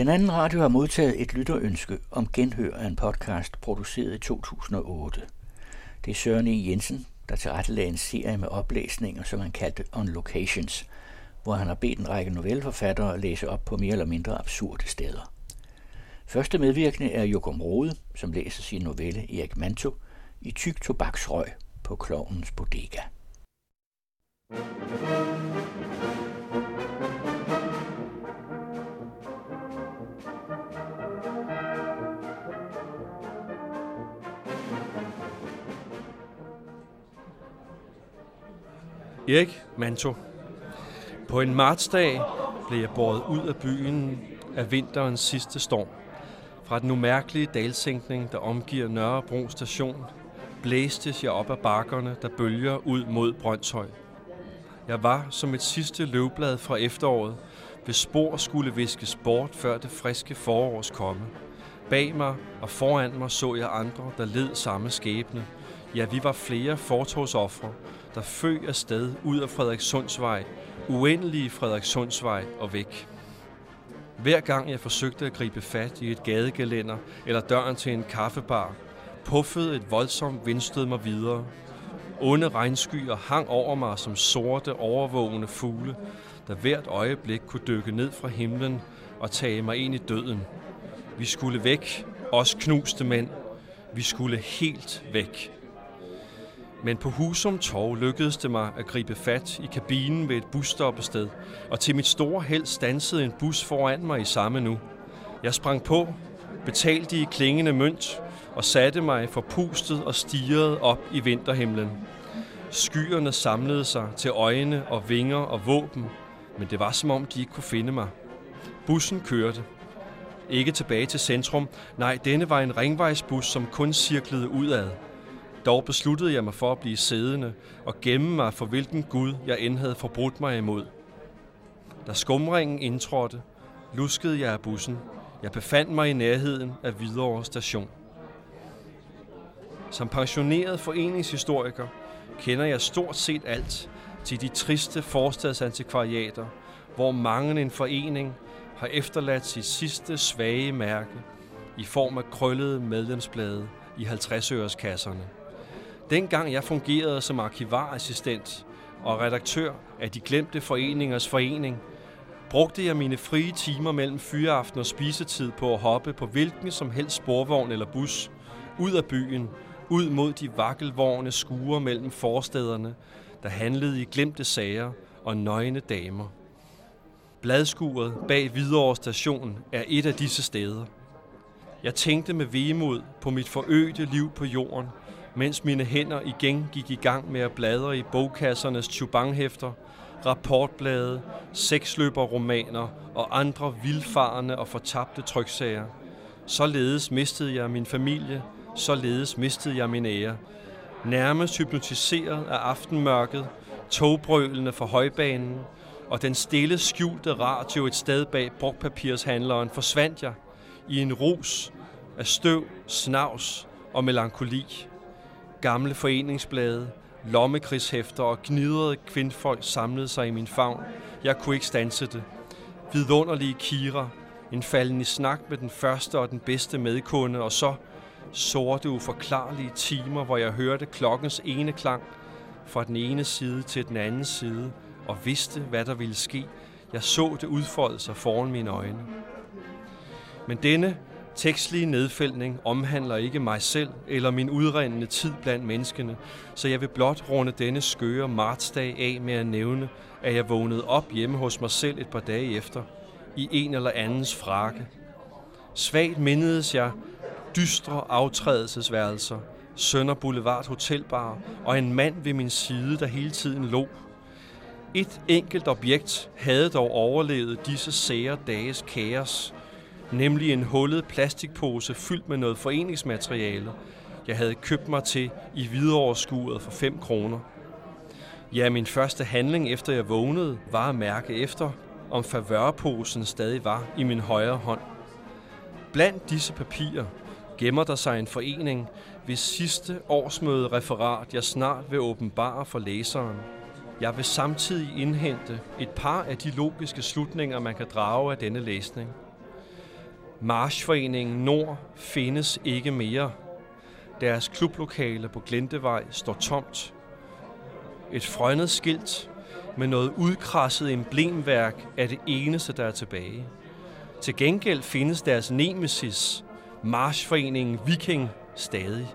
Den anden radio har modtaget et lytterønske om genhør af en podcast produceret i 2008. Det er Søren E. Jensen, der tilrettelagde en serie med oplæsninger, som han kaldte On Locations, hvor han har bedt en række novelleforfattere at læse op på mere eller mindre absurde steder. Første medvirkende er Jokum Rode, som læser sin novelle Erik Manto i Tyk Tobaksrøg på Klovnens Bodega. Erik Manto. På en martsdag blev jeg båret ud af byen af vinterens sidste storm. Fra den umærkelige dalsænkning, der omgiver Nørrebro station, blæstes jeg op ad bakkerne, der bølger ud mod Brøndshøj. Jeg var som et sidste løvblad fra efteråret, hvis spor skulle viskes bort før det friske forårs komme. Bag mig og foran mig så jeg andre, der led samme skæbne. Ja, vi var flere fortogsoffre, der føg afsted ud af Frederikssundsvej, uendelige Frederikssundsvej og væk. Hver gang jeg forsøgte at gribe fat i et gadegelænder eller døren til en kaffebar, puffede et voldsomt vindstød mig videre. Onde regnskyer hang over mig som sorte, overvågende fugle, der hvert øjeblik kunne dykke ned fra himlen og tage mig ind i døden. Vi skulle væk, os knuste mænd. Vi skulle helt væk. Men på Husum Torv lykkedes det mig at gribe fat i kabinen ved et busstoppested, og til mit store held stansede en bus foran mig i samme nu. Jeg sprang på, betalte i klingende mønt og satte mig forpustet og stirrede op i vinterhimlen. Skyerne samlede sig til øjne og vinger og våben, men det var som om de ikke kunne finde mig. Bussen kørte. Ikke tilbage til centrum, nej, denne var en ringvejsbus, som kun cirklede udad. Dog besluttede jeg mig for at blive siddende og gemme mig for hvilken Gud jeg end havde forbrudt mig imod. Da skumringen indtrådte, luskede jeg af bussen. Jeg befandt mig i nærheden af Hvidovre station. Som pensioneret foreningshistoriker kender jeg stort set alt til de triste forstadsantikvariater, hvor mange en forening har efterladt sit sidste svage mærke i form af krøllede medlemsblade i 50-øreskasserne. Dengang jeg fungerede som arkivarassistent og redaktør af De Glemte Foreningers Forening, brugte jeg mine frie timer mellem fyreaften og spisetid på at hoppe på hvilken som helst sporvogn eller bus, ud af byen, ud mod de vakkelvorne skure mellem forstederne, der handlede i glemte sager og nøgne damer. Bladskuret bag Hvidovre station er et af disse steder. Jeg tænkte med vemod på mit forøgte liv på jorden – mens mine hænder igen gik i gang med at bladre i bogkassernes chubanghæfter, rapportblade, seksløberromaner og andre vildfarende og fortabte tryksager. Således mistede jeg min familie, således mistede jeg min ære. Nærmest hypnotiseret af aftenmørket, togbrølene fra højbanen og den stille skjulte radio et sted bag brugpapirshandleren forsvandt jeg i en rus af støv, snavs og melankoli gamle foreningsblade, lommekrigshæfter og gnidrede kvindfolk samlede sig i min favn. Jeg kunne ikke stanse det. Vidunderlige Kira, en falden i snak med den første og den bedste medkunde, og så sorte uforklarlige timer, hvor jeg hørte klokkens ene klang fra den ene side til den anden side, og vidste, hvad der ville ske. Jeg så det udfolde sig foran mine øjne. Men denne tekstlige nedfældning omhandler ikke mig selv eller min udrendende tid blandt menneskene, så jeg vil blot runde denne skøre martsdag af med at nævne, at jeg vågnede op hjemme hos mig selv et par dage efter, i en eller andens frakke. Svagt mindedes jeg dystre aftrædelsesværelser, Sønder Boulevard Hotelbar og en mand ved min side, der hele tiden lå. Et enkelt objekt havde dog overlevet disse sære dages kaos, nemlig en hullet plastikpose fyldt med noget foreningsmateriale, jeg havde købt mig til i videreoverskuret for 5 kroner. Ja, min første handling efter jeg vågnede var at mærke efter, om favørposen stadig var i min højre hånd. Blandt disse papirer gemmer der sig en forening, hvis sidste årsmøde referat jeg snart vil åbenbare for læseren. Jeg vil samtidig indhente et par af de logiske slutninger, man kan drage af denne læsning – Marchforeningen Nord findes ikke mere. Deres klublokale på Glentevej står tomt. Et frønnet skilt med noget udkrasset emblemværk er det eneste, der er tilbage. Til gengæld findes deres nemesis, Marchforeningen Viking, stadig.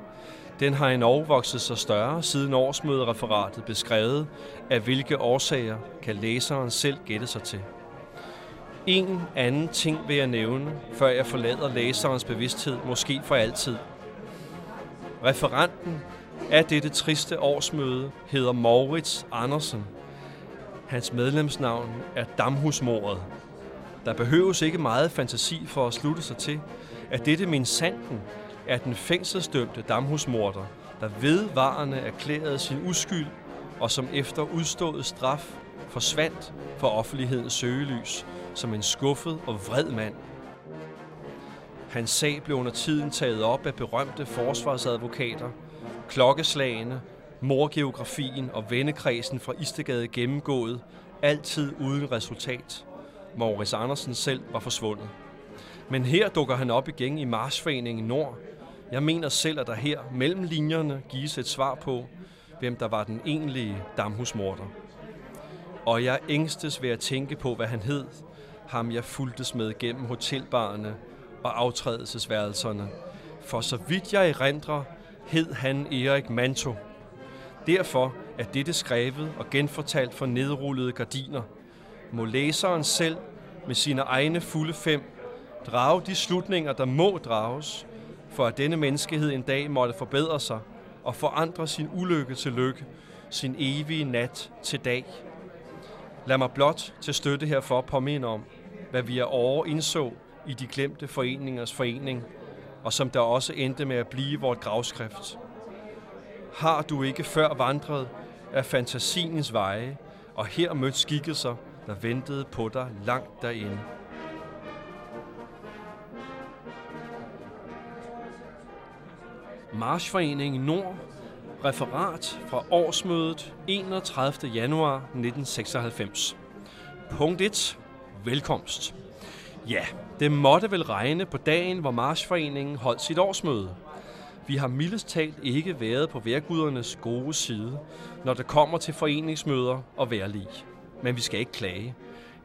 Den har en vokset sig større siden årsmødereferatet beskrevet, af hvilke årsager kan læseren selv gætte sig til. En anden ting vil jeg nævne, før jeg forlader læserens bevidsthed, måske for altid. Referenten af dette triste årsmøde hedder Maurits Andersen. Hans medlemsnavn er Damhusmordet. Der behøves ikke meget fantasi for at slutte sig til, at dette min sanden er den fængselsdømte damhusmorder, der vedvarende erklærede sin uskyld og som efter udstået straf forsvandt for offentlighedens søgelys som en skuffet og vred mand. Hans sag blev under tiden taget op af berømte forsvarsadvokater, klokkeslagene, morgeografien og vennekredsen fra Istegade gennemgået, altid uden resultat. Maurice Andersen selv var forsvundet. Men her dukker han op igen i Marsforeningen Nord. Jeg mener selv, at der her mellem linjerne gives et svar på, hvem der var den egentlige damhusmorder. Og jeg ængstes ved at tænke på, hvad han hed, ham jeg fuldtes med gennem hotelbarerne og aftrædelsesværelserne. For så vidt jeg erindrer, hed han Erik Manto. Derfor er dette skrevet og genfortalt for nedrullede gardiner. Må læseren selv med sine egne fulde fem drage de slutninger, der må drages, for at denne menneskehed en dag måtte forbedre sig og forandre sin ulykke til lykke, sin evige nat til dag. Lad mig blot til støtte herfor påminde om, hvad vi er over indså i de glemte foreningers forening, og som der også endte med at blive vort gravskrift. Har du ikke før vandret af fantasiens veje, og her mødt skikkelser, der ventede på dig langt derinde? Marchforeningen Nord, referat fra årsmødet 31. januar 1996. Punkt 1. Velkomst. Ja, det måtte vel regne på dagen, hvor Marsforeningen holdt sit årsmøde. Vi har mildest talt ikke været på værgudernes gode side, når det kommer til foreningsmøder og værlig. Men vi skal ikke klage.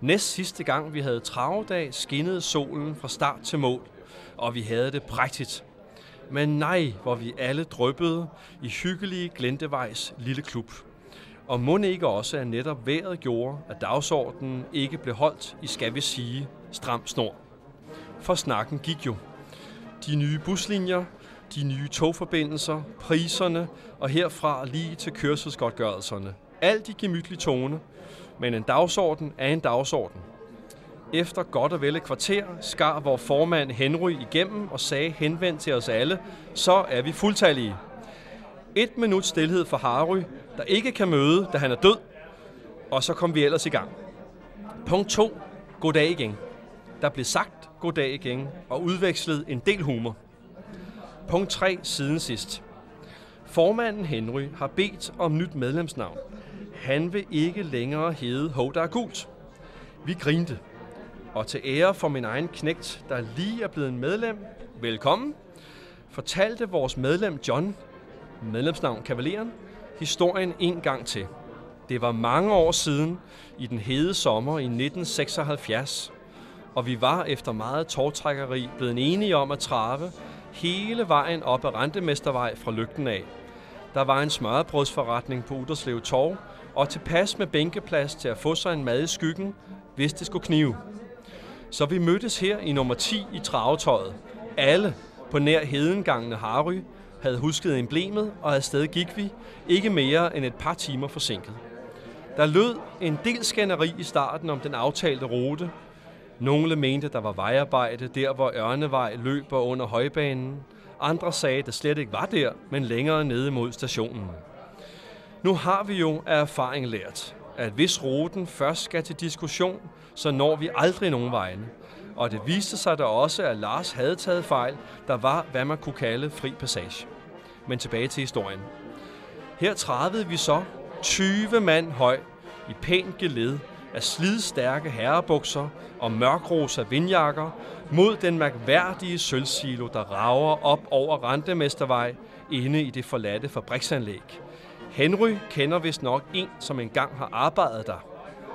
Næst sidste gang vi havde travdag, skinnede solen fra start til mål, og vi havde det prægtigt. Men nej, hvor vi alle drøbbede i hyggelige Glentevejs lille klub. Og må ikke også, at netop vejret gjorde, at dagsordenen ikke blev holdt i, skal vi sige, stram snor. For snakken gik jo. De nye buslinjer, de nye togforbindelser, priserne og herfra lige til kørselsgodtgørelserne. Alt i gemytlig tone, men en dagsorden er en dagsorden. Efter godt og vel et kvarter skar vores formand Henry igennem og sagde henvendt til os alle, så er vi fuldtallige. Et minut stillhed for Harry, der ikke kan møde, da han er død, og så kom vi ellers i gang. Punkt 2. Goddag igen. Der blev sagt goddag igen og udvekslet en del humor. Punkt 3. Siden sidst. Formanden Henry har bedt om nyt medlemsnavn. Han vil ikke længere hedde Hov, der er gult. Vi grinte. Og til ære for min egen knægt, der lige er blevet en medlem, velkommen, fortalte vores medlem John, medlemsnavn Kavaleren, historien en gang til. Det var mange år siden, i den hede sommer i 1976, og vi var efter meget tårtrækkeri blevet enige om at trave hele vejen op ad Rentemestervej fra lygten af. Der var en smørbrødsforretning på Uderslev Torv, og tilpas med bænkeplads til at få sig en mad i skyggen, hvis det skulle knive. Så vi mødtes her i nummer 10 i travetøjet. Alle på nær hedengangene Harry havde husket emblemet, og afsted gik vi, ikke mere end et par timer forsinket. Der lød en del skænderi i starten om den aftalte rute. Nogle mente, der var vejarbejde der, hvor Ørnevej løber under højbanen. Andre sagde, at det slet ikke var der, men længere nede mod stationen. Nu har vi jo af erfaring lært, at hvis ruten først skal til diskussion, så når vi aldrig nogen vegne. Og det viste sig da også, at Lars havde taget fejl, der var, hvad man kunne kalde fri passage. Men tilbage til historien. Her trævede vi så 20 mand høj i pænt geled af slidstærke herrebukser og mørkrosa vindjakker mod den mærkværdige sølvsilo, der rager op over Rentemestervej inde i det forladte fabriksanlæg. Henry kender vist nok en, som engang har arbejdet der.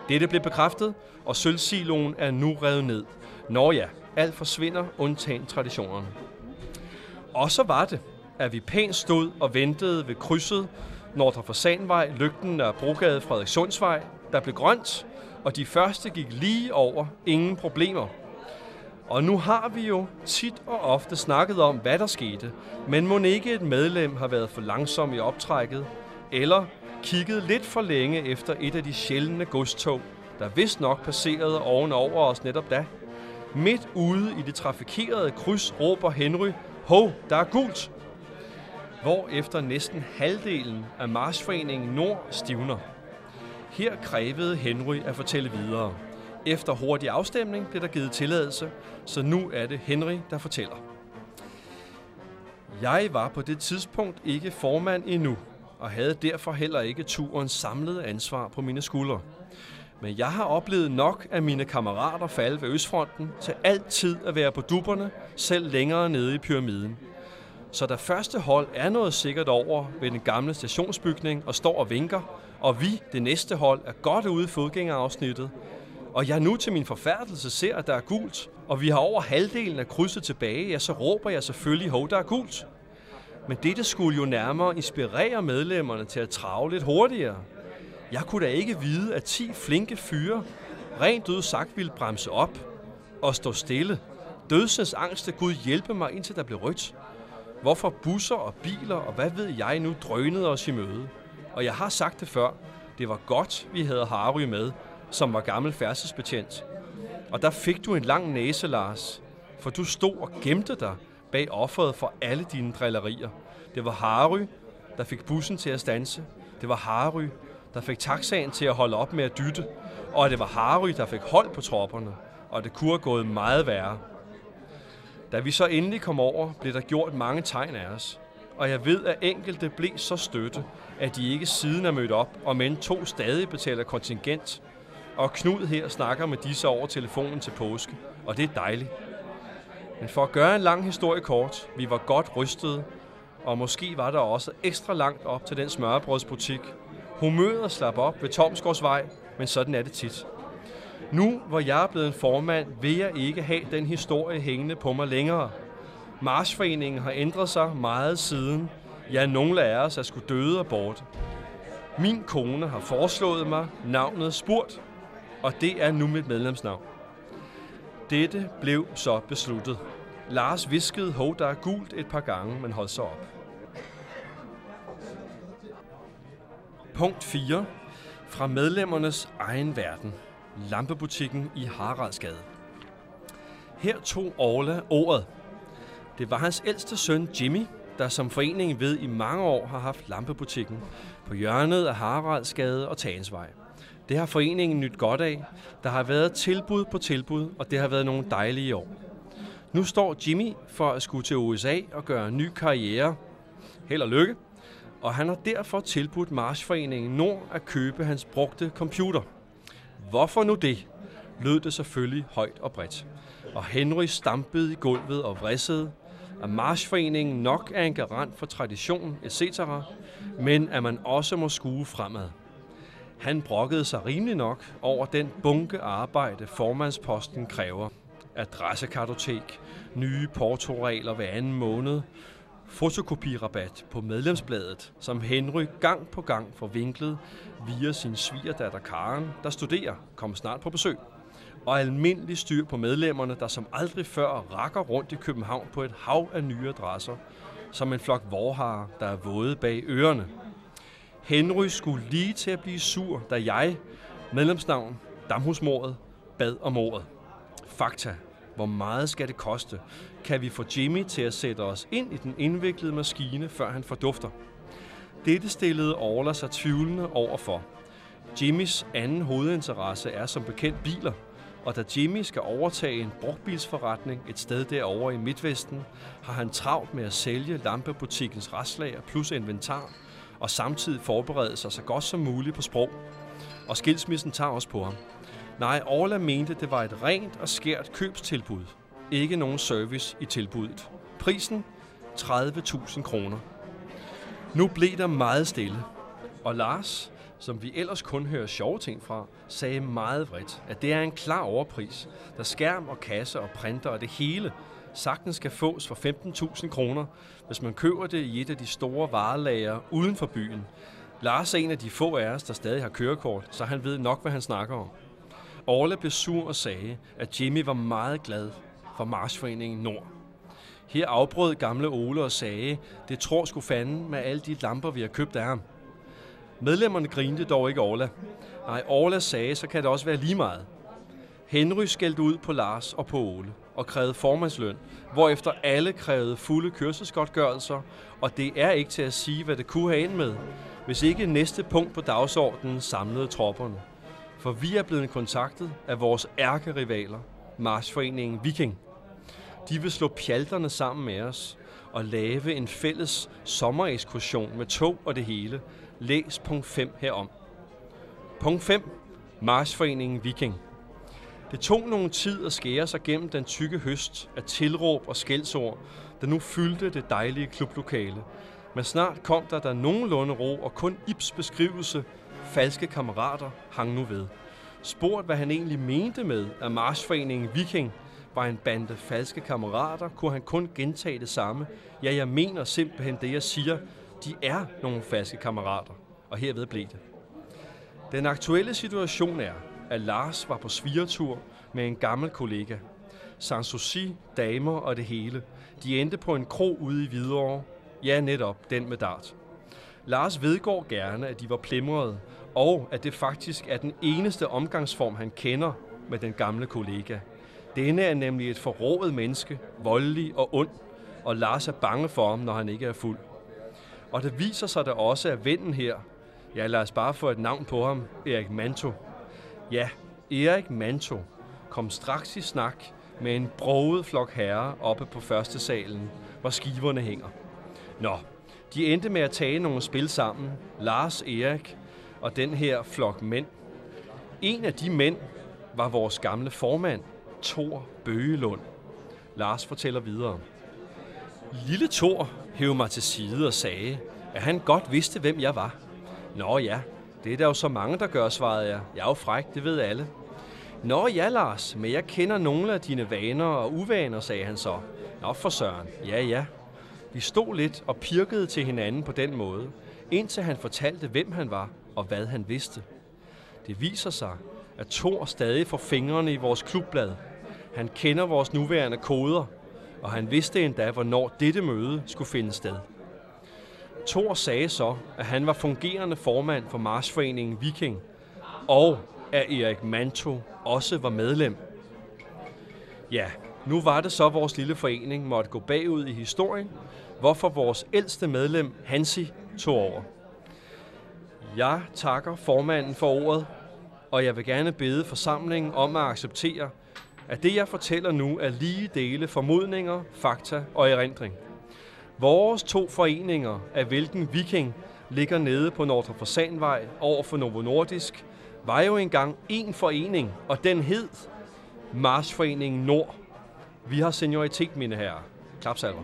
Dette blev bekræftet, og sølvsiloen er nu revet ned. Nå ja, alt forsvinder, undtagen traditionerne. Og så var det, at vi pænt stod og ventede ved krydset Nordre Fasanvej, lygten og Brogade Frederikssundsvej, der blev grønt, og de første gik lige over, ingen problemer. Og nu har vi jo tit og ofte snakket om, hvad der skete, men må ikke et medlem har været for langsom i optrækket, eller kigget lidt for længe efter et af de sjældne godstog, der vist nok passerede ovenover os netop da. Midt ude i det trafikerede kryds råber Henry, Hov, der er gult! Hvor efter næsten halvdelen af Marsforeningen Nord stivner. Her krævede Henry at fortælle videre. Efter hurtig afstemning blev der givet tilladelse, så nu er det Henry, der fortæller. Jeg var på det tidspunkt ikke formand endnu, og havde derfor heller ikke turens samlede ansvar på mine skuldre. Men jeg har oplevet nok af mine kammerater falde ved Østfronten til altid at være på duberne, selv længere nede i pyramiden. Så da første hold er noget sikkert over ved den gamle stationsbygning og står og vinker, og vi, det næste hold, er godt ude i fodgængerafsnittet, og jeg nu til min forfærdelse ser, at der er gult, og vi har over halvdelen af krydset tilbage, ja, så råber jeg selvfølgelig, hov, der er gult. Men dette skulle jo nærmere inspirere medlemmerne til at trave lidt hurtigere. Jeg kunne da ikke vide, at 10 flinke fyre rent ud sagt ville bremse op og stå stille. Dødsens angst, Gud hjælpe mig, indtil der blev rødt. Hvorfor busser og biler og hvad ved jeg nu drønede os i møde. Og jeg har sagt det før, det var godt, vi havde Harry med, som var gammel færdselsbetjent. Og der fik du en lang næse, Lars, for du stod og gemte dig bag offeret for alle dine drillerier. Det var Harry, der fik bussen til at stanse. Det var Harry, der fik taxaen til at holde op med at dytte. Og det var Harry, der fik hold på tropperne. Og det kunne have gået meget værre. Da vi så endelig kom over, blev der gjort mange tegn af os. Og jeg ved, at enkelte blev så støtte, at de ikke siden er mødt op, og men to stadig betaler kontingent. Og Knud her snakker med disse over telefonen til påske, og det er dejligt. Men for at gøre en lang historie kort, vi var godt rystede, og måske var der også ekstra langt op til den smørbrødsbutik. Humøret slap op ved Tomsgårdsvej, men sådan er det tit. Nu, hvor jeg er blevet en formand, vil jeg ikke have den historie hængende på mig længere. Marsforeningen har ændret sig meget siden. Ja, nogle af os er skulle døde og bort. Min kone har foreslået mig navnet Spurt, og det er nu mit medlemsnavn. Dette blev så besluttet. Lars viskede, hov, der er gult et par gange, men holdt sig op. Punkt 4. Fra medlemmernes egen verden. Lampebutikken i Haraldsgade. Her tog Orla ordet. Det var hans ældste søn Jimmy, der som foreningen ved i mange år har haft lampebutikken på hjørnet af Haraldsgade og Tagensvej. Det har foreningen nyt godt af. Der har været tilbud på tilbud, og det har været nogle dejlige år. Nu står Jimmy for at skulle til USA og gøre en ny karriere. Held og lykke. Og han har derfor tilbudt Marsforeningen Nord at købe hans brugte computer. Hvorfor nu det? lød det selvfølgelig højt og bredt. Og Henry stampede i gulvet og vridsede, at Marsforeningen nok er en garant for tradition, etc., men at man også må skue fremad. Han brokkede sig rimelig nok over den bunke arbejde, formandsposten kræver. Adressekartotek, nye portoregler hver anden måned, fotokopirabat på medlemsbladet, som Henry gang på gang får vinklet via sin svigerdatter Karen, der studerer, kommer snart på besøg. Og almindelig styr på medlemmerne, der som aldrig før rakker rundt i København på et hav af nye adresser, som en flok vorharer, der er våde bag ørerne. Henry skulle lige til at blive sur, da jeg, medlemsnavn, Damhusmordet, bad om ordet. Fakta. Hvor meget skal det koste? Kan vi få Jimmy til at sætte os ind i den indviklede maskine, før han fordufter? Dette stillede Orla sig tvivlende overfor. Jimmys anden hovedinteresse er som bekendt biler, og da Jimmy skal overtage en brugtbilsforretning et sted derovre i Midtvesten, har han travlt med at sælge lampebutikkens restlager plus inventar, og samtidig forberede sig så godt som muligt på sprog. Og skilsmissen tager også på ham. Nej, Orla mente, det var et rent og skært købstilbud. Ikke nogen service i tilbuddet. Prisen 30.000 kroner. Nu blev der meget stille, og Lars, som vi ellers kun hører sjove ting fra, sagde meget vredt, at det er en klar overpris, da skærm og kasse og printer og det hele sagtens skal fås for 15.000 kroner, hvis man køber det i et af de store varelager uden for byen. Lars er en af de få af os, der stadig har kørekort, så han ved nok, hvad han snakker om. Orla blev sur og sagde, at Jimmy var meget glad fra Marsforeningen Nord. Her afbrød gamle Ole og sagde, det tror sgu fanden med alle de lamper, vi har købt af ham. Medlemmerne grinte dog ikke Orla. Nej, Orla sagde, så kan det også være lige meget. Henry skældte ud på Lars og på Ole og krævede formandsløn, hvorefter alle krævede fulde kørselsgodtgørelser, og det er ikke til at sige, hvad det kunne have ind med, hvis ikke næste punkt på dagsordenen samlede tropperne. For vi er blevet kontaktet af vores ærkerivaler, Marsforeningen Viking. De vil slå pjalterne sammen med os og lave en fælles sommerekskursion med tog og det hele. Læs punkt 5 herom. Punkt 5. Marsforeningen Viking. Det tog nogen tid at skære sig gennem den tykke høst af tilråb og skældsord, der nu fyldte det dejlige klublokale. Men snart kom der der nogenlunde ro, og kun Ibs beskrivelse, falske kammerater, hang nu ved. Spurgt, hvad han egentlig mente med, at Marsforeningen Viking var en bande falske kammerater, kunne han kun gentage det samme. Ja, jeg mener simpelthen det, jeg siger. De er nogle falske kammerater. Og herved blev det. Den aktuelle situation er, at Lars var på svigertur med en gammel kollega. Sanssouci, damer og det hele. De endte på en krog ude i Hvidovre. Ja, netop, den med dart. Lars vedgår gerne, at de var plimrede, og at det faktisk er den eneste omgangsform, han kender med den gamle kollega. Denne er nemlig et forrådet menneske, voldelig og ond, og Lars er bange for ham, når han ikke er fuld. Og det viser sig da også, at vennen her, ja lad os bare få et navn på ham, Erik Manto. Ja, Erik Manto kom straks i snak med en broget flok herrer oppe på første salen, hvor skiverne hænger. Nå, de endte med at tage nogle spil sammen, Lars Erik og den her flok mænd. En af de mænd var vores gamle formand, Thor Bøgelund. Lars fortæller videre. Lille Thor hæv mig til side og sagde, at han godt vidste, hvem jeg var. Nå ja, det er der jo så mange, der gør, svarede jeg. Jeg er jo fræk, det ved alle. Nå ja, Lars, men jeg kender nogle af dine vaner og uvaner, sagde han så. Nå for søren, ja ja. Vi stod lidt og pirkede til hinanden på den måde, indtil han fortalte, hvem han var og hvad han vidste. Det viser sig, at Thor stadig får fingrene i vores klubblad. Han kender vores nuværende koder, og han vidste endda, hvornår dette møde skulle finde sted. Thor sagde så, at han var fungerende formand for Marsforeningen Viking, og at Erik Manto også var medlem. Ja, nu var det så, vores lille forening måtte gå bagud i historien, hvorfor vores ældste medlem, Hansi, tog over. Jeg takker formanden for ordet, og jeg vil gerne bede forsamlingen om at acceptere, at det, jeg fortæller nu, er lige dele formodninger, fakta og erindring. Vores to foreninger, af hvilken Viking ligger nede på Nordre Fasanvej over for Novo Nordisk, var jo engang én forening, og den hed Marsforeningen Nord. Vi har senioritet, mine herrer. Klapsalver.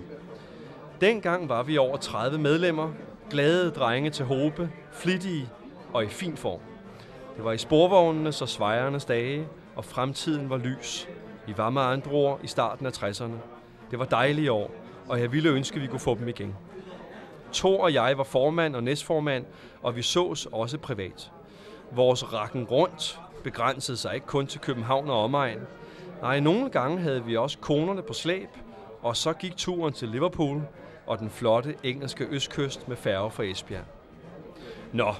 Dengang var vi over 30 medlemmer, glade drenge til håbe, flittige og i fin form. Det var i sporvognene og svejernes dage, og fremtiden var lys. Vi var med andre ord i starten af 60'erne. Det var dejlige år, og jeg ville ønske, at vi kunne få dem igen. Thor og jeg var formand og næstformand, og vi sås også privat. Vores rakken rundt begrænsede sig ikke kun til København og omegn. Nej, nogle gange havde vi også konerne på slæb, og så gik turen til Liverpool og den flotte engelske østkyst med færge fra Esbjerg. Nå,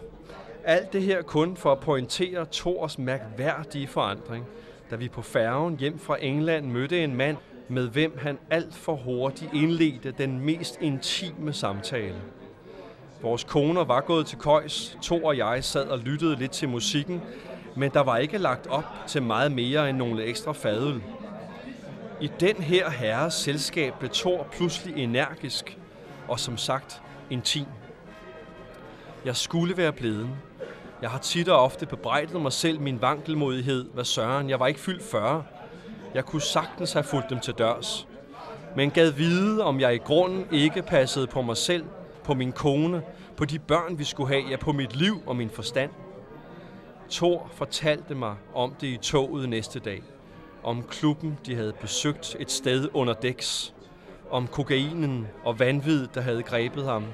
alt det her kun for at pointere Thors mærkværdige forandring, da vi på færgen hjem fra England mødte en mand, med hvem han alt for hurtigt indledte den mest intime samtale. Vores koner var gået til køjs, to og jeg sad og lyttede lidt til musikken, men der var ikke lagt op til meget mere end nogle ekstra fadøl. I den her herres selskab blev Thor pludselig energisk og som sagt intim. Jeg skulle være blevet, jeg har tit og ofte bebrejdet mig selv min vankelmodighed, hvad søren, jeg var ikke fyldt 40. Jeg kunne sagtens have fulgt dem til dørs. Men gad vide, om jeg i grunden ikke passede på mig selv, på min kone, på de børn, vi skulle have, ja, på mit liv og min forstand. Tor fortalte mig om det i toget næste dag. Om klubben, de havde besøgt et sted under dæks. Om kokainen og vanvid, der havde grebet ham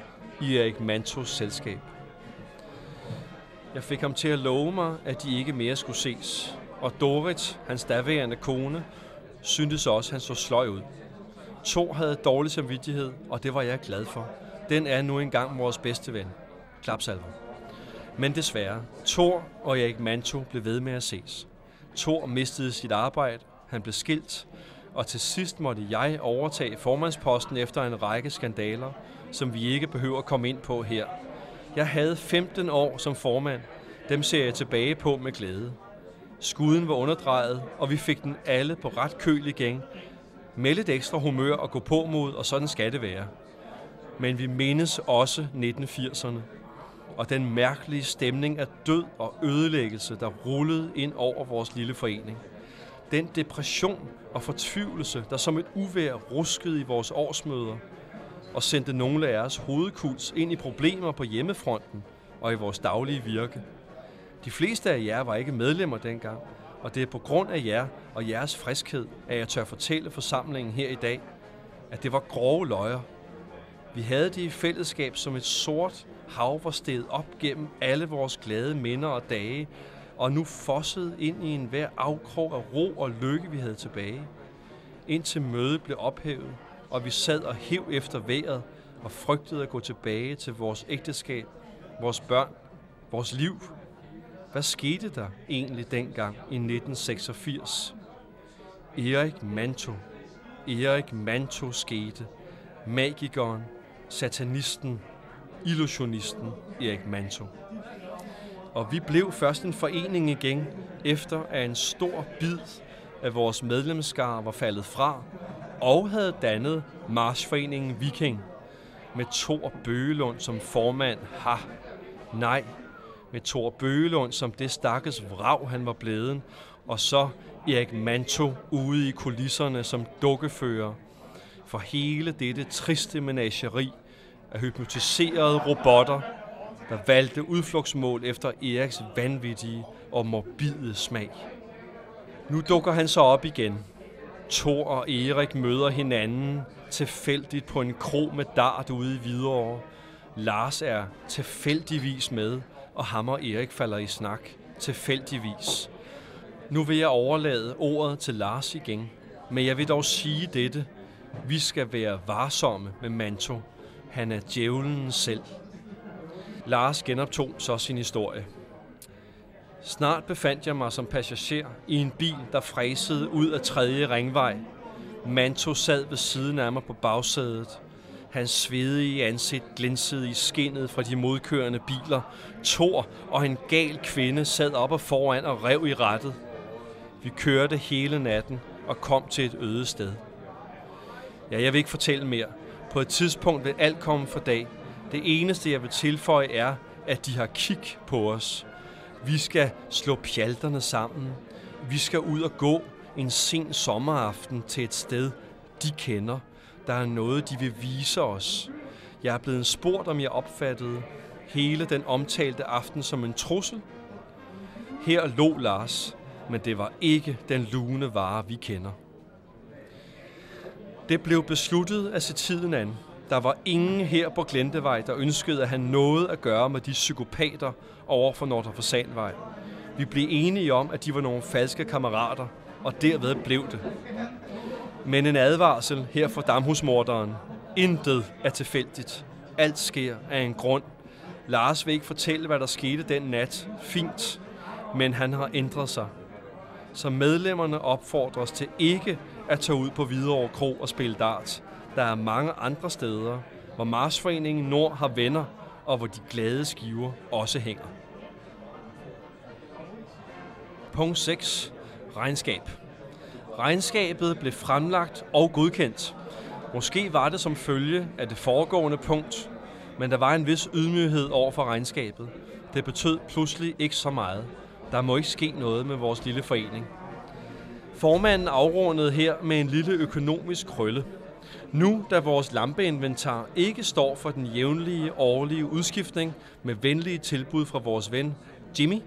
i Erik Mantos selskab. Jeg fik ham til at love mig, at de ikke mere skulle ses. Og Dorit, hans daværende kone, syntes også, at han så sløj ud. To havde dårlig samvittighed, og det var jeg glad for. Den er nu engang vores bedste ven. Klapsalver. Men desværre, Thor og Erik Manto blev ved med at ses. Thor mistede sit arbejde, han blev skilt, og til sidst måtte jeg overtage formandsposten efter en række skandaler, som vi ikke behøver at komme ind på her. Jeg havde 15 år som formand. Dem ser jeg tilbage på med glæde. Skuden var underdrejet, og vi fik den alle på ret køl igen. Med lidt ekstra humør og gå på mod, og sådan skal det være. Men vi mindes også 1980'erne, og den mærkelige stemning af død og ødelæggelse, der rullede ind over vores lille forening. Den depression og fortvivlelse, der som et uvær ruskede i vores årsmøder og sendte nogle af jeres hovedkuls ind i problemer på hjemmefronten og i vores daglige virke. De fleste af jer var ikke medlemmer dengang, og det er på grund af jer og jeres friskhed, at jeg tør fortælle forsamlingen her i dag, at det var grove løjer. Vi havde det i fællesskab som et sort hav var steget op gennem alle vores glade minder og dage, og nu fossede ind i en hver afkrog af ro og lykke, vi havde tilbage. Indtil mødet blev ophævet, og vi sad og hev efter vejret og frygtede at gå tilbage til vores ægteskab, vores børn, vores liv. Hvad skete der egentlig dengang i 1986? Erik Manto. Erik Manto skete. Magikeren, satanisten, illusionisten Erik Manto. Og vi blev først en forening igen, efter at en stor bid af vores medlemskar var faldet fra, og havde dannet Marsforeningen Viking med Thor Bøgelund som formand. Ha! Nej, med Thor Bøgelund som det stakkels vrag, han var blevet, og så Erik Manto ude i kulisserne som dukkefører for hele dette triste menageri af hypnotiserede robotter, der valgte udflugtsmål efter Eriks vanvittige og morbide smag. Nu dukker han så op igen. Thor og Erik møder hinanden tilfældigt på en kro med dart ude i Hvidovre. Lars er tilfældigvis med, og ham og Erik falder i snak tilfældigvis. Nu vil jeg overlade ordet til Lars igen, men jeg vil dog sige dette. Vi skal være varsomme med Manto. Han er djævlen selv. Lars genoptog så sin historie. Snart befandt jeg mig som passager i en bil, der fræsede ud af tredje ringvej. Manto sad ved siden af mig på bagsædet. Hans svedige ansigt glinsede i skinnet fra de modkørende biler. Tor og en gal kvinde sad op og foran og rev i rettet. Vi kørte hele natten og kom til et øde sted. Ja, jeg vil ikke fortælle mere. På et tidspunkt vil alt komme for dag. Det eneste, jeg vil tilføje, er, at de har kig på os. Vi skal slå pjalterne sammen. Vi skal ud og gå en sen sommeraften til et sted, de kender. Der er noget, de vil vise os. Jeg er blevet spurgt, om jeg opfattede hele den omtalte aften som en trussel. Her lå Lars, men det var ikke den lune vare, vi kender. Det blev besluttet at se tiden an. Der var ingen her på Glentevej, der ønskede at have noget at gøre med de psykopater over for Nordre Fasanvej. Vi blev enige om, at de var nogle falske kammerater, og derved blev det. Men en advarsel her fra damhusmorderen. Intet er tilfældigt. Alt sker af en grund. Lars vil ikke fortælle, hvad der skete den nat. Fint. Men han har ændret sig. Så medlemmerne opfordres til ikke at tage ud på Hvidovre Kro og spille dart. Der er mange andre steder, hvor Marsforeningen Nord har venner, og hvor de glade skiver også hænger. Punkt 6. Regnskab. Regnskabet blev fremlagt og godkendt. Måske var det som følge af det foregående punkt, men der var en vis ydmyghed over for regnskabet, Det betød pludselig ikke så meget. Der må ikke ske noget med vores lille forening. Formanden afrundede her med en lille økonomisk krølle. Nu, da vores lampeinventar ikke står for den jævnlige årlige udskiftning med venlige tilbud fra vores ven Jimmy,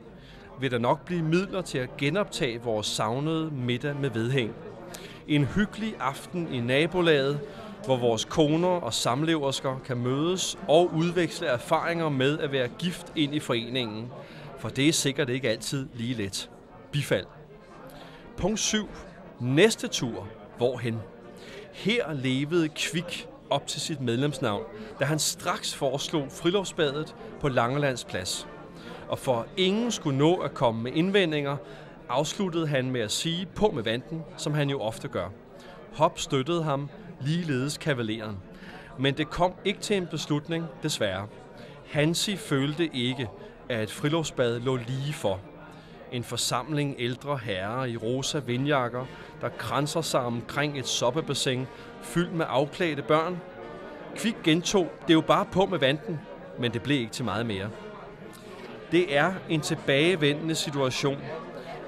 vil der nok blive midler til at genoptage vores savnede middag med vedhæng. En hyggelig aften i nabolaget, hvor vores koner og samleversker kan mødes og udveksle erfaringer med at være gift ind i foreningen, for det er sikkert ikke altid lige let. Bifald. Punkt 7. Næste tur. Hvorhen? Her levede Kvik op til sit medlemsnavn, da han straks foreslog friluftsbadet på Langelands Plads. Og for ingen skulle nå at komme med indvendinger, afsluttede han med at sige på med vanten, som han jo ofte gør. Hop støttede ham, ligeledes kavaleren. Men det kom ikke til en beslutning, desværre. Hansi følte ikke, at et friluftsbad lå lige for. En forsamling ældre herrer i rosa vindjakker, der kranser sig omkring et soppebassin fyldt med afklædte børn. Kvik gentog, det er jo bare på med vanten, men det blev ikke til meget mere. Det er en tilbagevendende situation.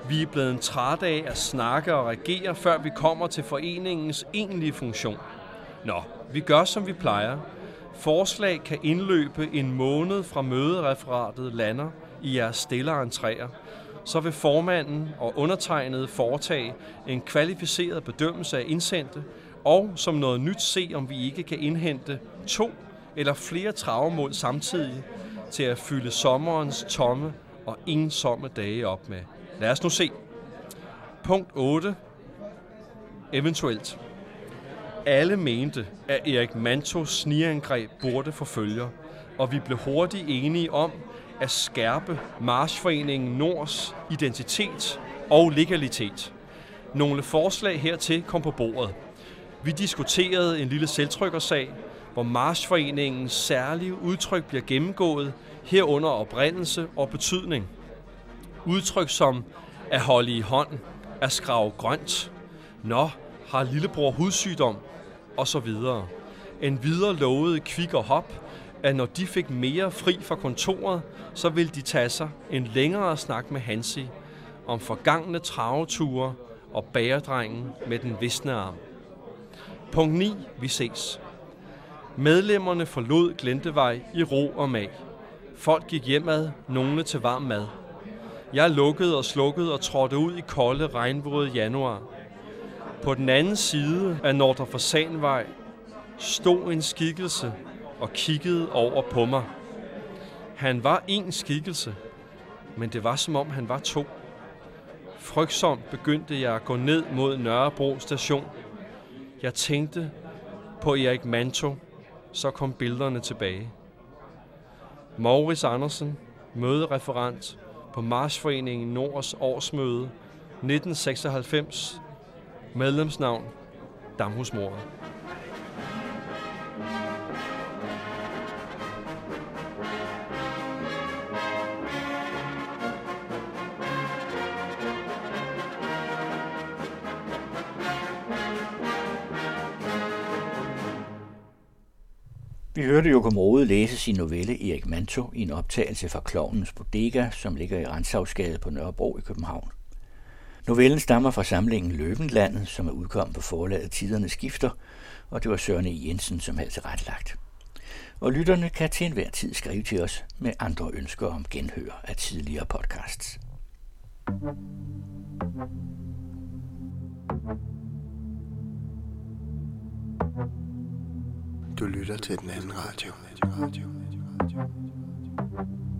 Vi er blevet trætte af at snakke og regere, før vi kommer til foreningens egentlige funktion. Nå, vi gør som vi plejer. Forslag kan indløbe en måned fra mødereferatet lander i jeres stille entréer. Så vil formanden og undertegnede foretage en kvalificeret bedømmelse af indsendte, og som noget nyt se, om vi ikke kan indhente to eller flere travmål samtidig til at fylde sommerens tomme og ensomme dage op med. Lad os nu se. Punkt 8. Eventuelt. Alle mente, at Erik Mantos sniangreb burde forfølge, og vi blev hurtigt enige om at skærpe Marsforeningen Nords identitet og legalitet. Nogle forslag hertil kom på bordet. Vi diskuterede en lille selvtrykkersag, hvor Marsforeningens særlige udtryk bliver gennemgået, herunder oprindelse og betydning. Udtryk som at holde i hånd, at skrave grønt, nå, har lillebror hudsygdom, og så videre. En videre lovede Kvik og Hop, at når de fik mere fri fra kontoret, så ville de tage sig en længere snak med Hansi om forgangne traveture og bæredrengen med den visne arm. Punkt 9. Vi ses. Medlemmerne forlod Glentevej i ro og mag. Folk gik hjemad, nogle til varm mad. Jeg lukkede og slukkede og trådte ud i kolde, regnvåde januar. På den anden side af Nordre Fasanvej stod en skikkelse og kiggede over på mig. Han var en skikkelse, men det var som om han var to. Frygtsomt begyndte jeg at gå ned mod Nørrebro station. Jeg tænkte på Erik Manto, så kom billederne tilbage. Maurice Andersen, mødereferent på Marsforeningen Nords årsmøde 1996, medlemsnavn Damhusmordet. Vi hørte Joachim Rode læse sin novelle Erik Manto i en optagelse fra Klovnens Bodega, som ligger i Renshavsgade på Nørrebro i København. Novellen stammer fra samlingen Løbenlandet, som er udkommet på forlaget Tidernes Skifter, og det var Søren E. Jensen, som havde tilrettelagt. Og lytterne kan til enhver tid skrive til os med andre ønsker om genhør af tidligere podcasts. Du lytter til den anden radio. radio, radio, radio, radio.